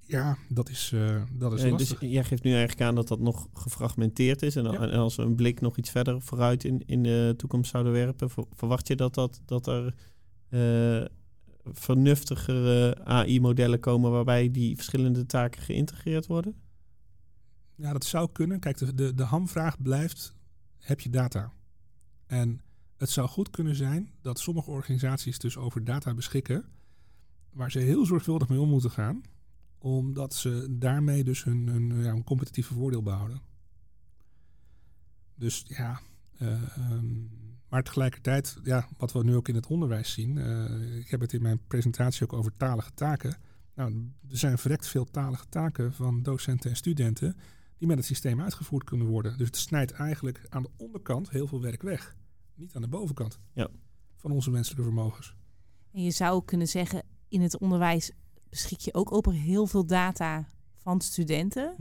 Ja, dat is, eh, dat is Eh, lastig. dus jij geeft nu eigenlijk aan dat dat nog gefragmenteerd is. En, Ja. en als we een blik nog iets verder vooruit in, in de toekomst zouden werpen, ver- verwacht je dat, dat, dat er eh, vernuftigere AI-modellen komen waarbij die verschillende taken geïntegreerd worden? Ja, dat zou kunnen. Kijk, de, de, de hamvraag blijft, heb je data? En het zou goed kunnen zijn dat sommige organisaties dus over data beschikken, waar ze heel zorgvuldig mee om moeten gaan, omdat ze daarmee dus hun, hun ja, een competitieve voordeel behouden. Dus ja, eh, ehm, maar tegelijkertijd, ja, wat we nu ook in het onderwijs zien, eh, ik heb het in mijn presentatie ook over talige taken. Nou, er zijn verrekt veel talige taken van docenten en studenten die met het systeem uitgevoerd kunnen worden. Dus het snijdt eigenlijk aan de onderkant heel veel werk weg. Niet aan de bovenkant Ja. van onze menselijke vermogens. En je zou kunnen zeggen, in het onderwijs beschik je ook over heel veel data van studenten.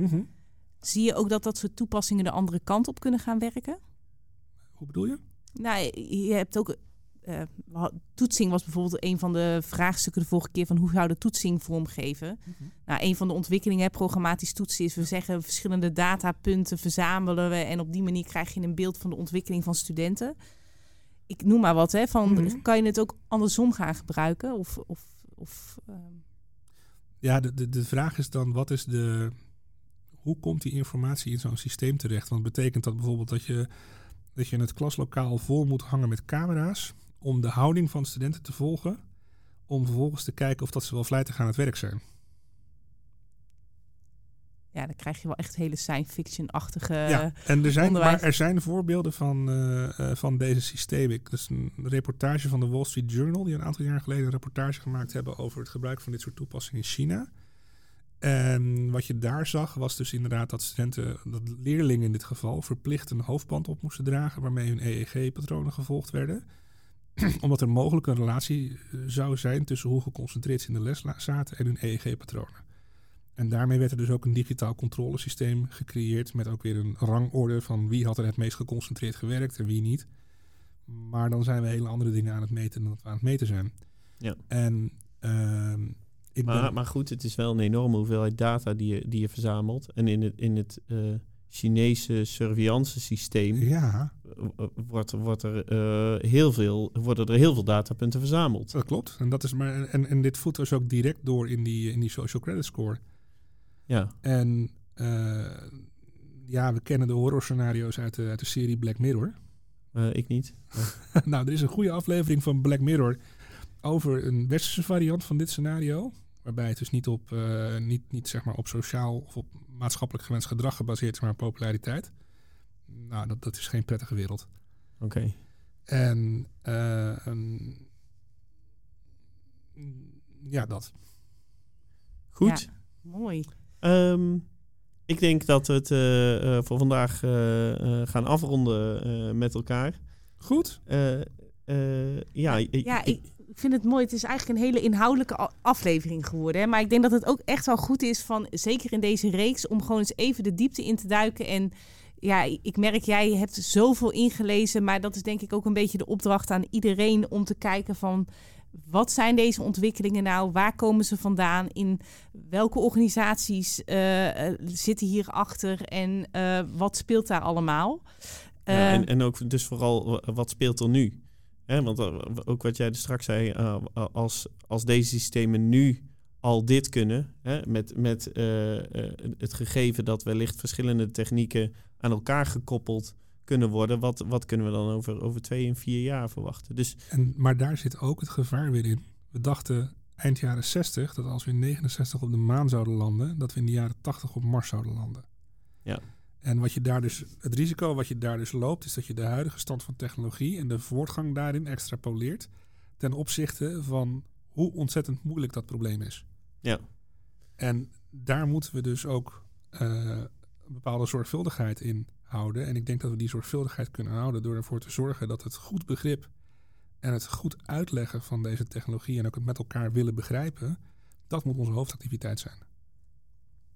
Zie je ook dat dat soort toepassingen de andere kant op kunnen gaan werken? Hoe bedoel je? Nou, je hebt ook. eh, toetsing was bijvoorbeeld een van de vraagstukken de vorige keer van hoe zou de toetsing vormgeven. Nou, een van de ontwikkelingen, hè, programmatisch toetsen, is we zeggen verschillende datapunten verzamelen we en op die manier krijg je een beeld van de ontwikkeling van studenten. Ik noem maar wat, hè, van Mhm. kan je het ook andersom gaan gebruiken? Of, of, of ehm, Ja, de, de, de vraag is dan, wat is de... Hoe komt die informatie in zo'n systeem terecht? Want betekent dat bijvoorbeeld dat je, dat je het klaslokaal vol moet hangen met camera's... om de houding van studenten te volgen... om vervolgens te kijken of dat ze wel vlijtig aan het werk zijn? ja, dan krijg je wel echt hele science fiction-achtige. ja, en er zijn, onderwijs. maar er zijn voorbeelden van, eh, eh, van deze systemen. Dat is een reportage van de Wall Street Journal, die een aantal jaar geleden een reportage gemaakt hebben over het gebruik van dit soort toepassingen in China. En wat je daar zag, was dus inderdaad dat studenten, dat leerlingen in dit geval, verplicht een hoofdband op moesten dragen waarmee hun EEG-patronen gevolgd werden. *clears throat* Omdat er mogelijk een relatie eh, zou zijn tussen hoe geconcentreerd ze in de les zaten en hun EEG-patronen. En daarmee werd er dus ook een digitaal controlesysteem gecreëerd met ook weer een rangorde van wie had er het meest geconcentreerd gewerkt en wie niet. Maar dan zijn we hele andere dingen aan het meten dan dat we aan het meten zijn. Ja. En ehm, Ik Maar, ben, maar goed, het is wel een enorme hoeveelheid data die je, die je verzamelt. En in het, in het eh, Chinese surveillance systeem ja, wordt, wordt er, eh, heel veel, worden er heel veel datapunten verzameld. dat klopt. En, dat is maar, en, en dit voedt dus ook direct door in die, in die social credit score. Ja, En eh, ja, we kennen de horrorscenario's uit de, uit de serie Black Mirror. ik niet. *laughs* nou, er is een goede aflevering van Black Mirror over een westerse variant van dit scenario. Waarbij het dus niet op, eh, niet, niet zeg maar op sociaal of op maatschappelijk gewenst gedrag gebaseerd is, maar op populariteit. Nou, dat, dat is geen prettige wereld. Oké. En eh, een- ja, dat. Goed. Ja, mooi. Ehm, ik denk dat we het eh, eh, voor vandaag eh, eh, gaan afronden eh, met elkaar. Goed. Eh, eh, ja, ik- Ja, ik- ik vind het mooi. Het is eigenlijk een hele inhoudelijke aflevering geworden. Hè? Maar ik denk dat het ook echt wel goed is, van, zeker in deze reeks, om gewoon eens even de diepte in te duiken. En ja, ik merk, jij hebt zoveel ingelezen. Maar dat is denk ik ook een beetje de opdracht aan iedereen om te kijken van... Wat zijn deze ontwikkelingen nou? Waar komen ze vandaan? In welke organisaties eh, zitten hierachter? En eh, wat speelt daar allemaal? Ja, en, en ook dus vooral wa- wat speelt er nu? Hè, want eh, ook wat jij er straks zei, eh, als, als deze systemen nu al dit kunnen, hè, met, met eh, eh, het gegeven dat wellicht verschillende technieken aan elkaar gekoppeld kunnen worden, wat, wat kunnen we dan over, over twee en vier jaar verwachten? Dus En, maar daar zit ook het gevaar weer in. We dachten eind jaren 60 dat als we in 69 op de maan zouden landen, dat we in de jaren 80 op Mars zouden landen. Ja. En wat je daar dus, het risico wat je daar dus loopt, is dat je de huidige stand van technologie en de voortgang daarin extrapoleert ten opzichte van hoe ontzettend moeilijk dat probleem is. Ja. En daar moeten we dus ook eh, een bepaalde zorgvuldigheid in houden. En ik denk dat we die zorgvuldigheid kunnen houden door ervoor te zorgen dat het goed begrip en het goed uitleggen van deze technologie en ook het met elkaar willen begrijpen, dat moet onze hoofdactiviteit zijn.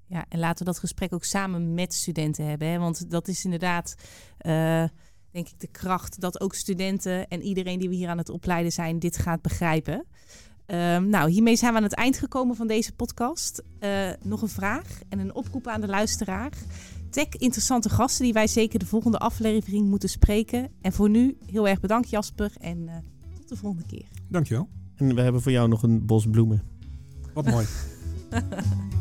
Ja, en laten we dat gesprek ook samen met studenten hebben. Hè? Want dat is inderdaad, eh, denk ik, de kracht dat ook studenten en iedereen die we hier aan het opleiden zijn, dit gaat begrijpen. Ehm, nou, hiermee zijn we aan het eind gekomen van deze podcast. Eh, nog een vraag en een oproep aan de luisteraar. Tech interessante gasten die wij zeker de volgende aflevering moeten spreken. En voor nu heel erg bedankt Jasper en eh, tot de volgende keer. Dankjewel. en we hebben voor jou nog een bos bloemen. Wat mooi. *laughs*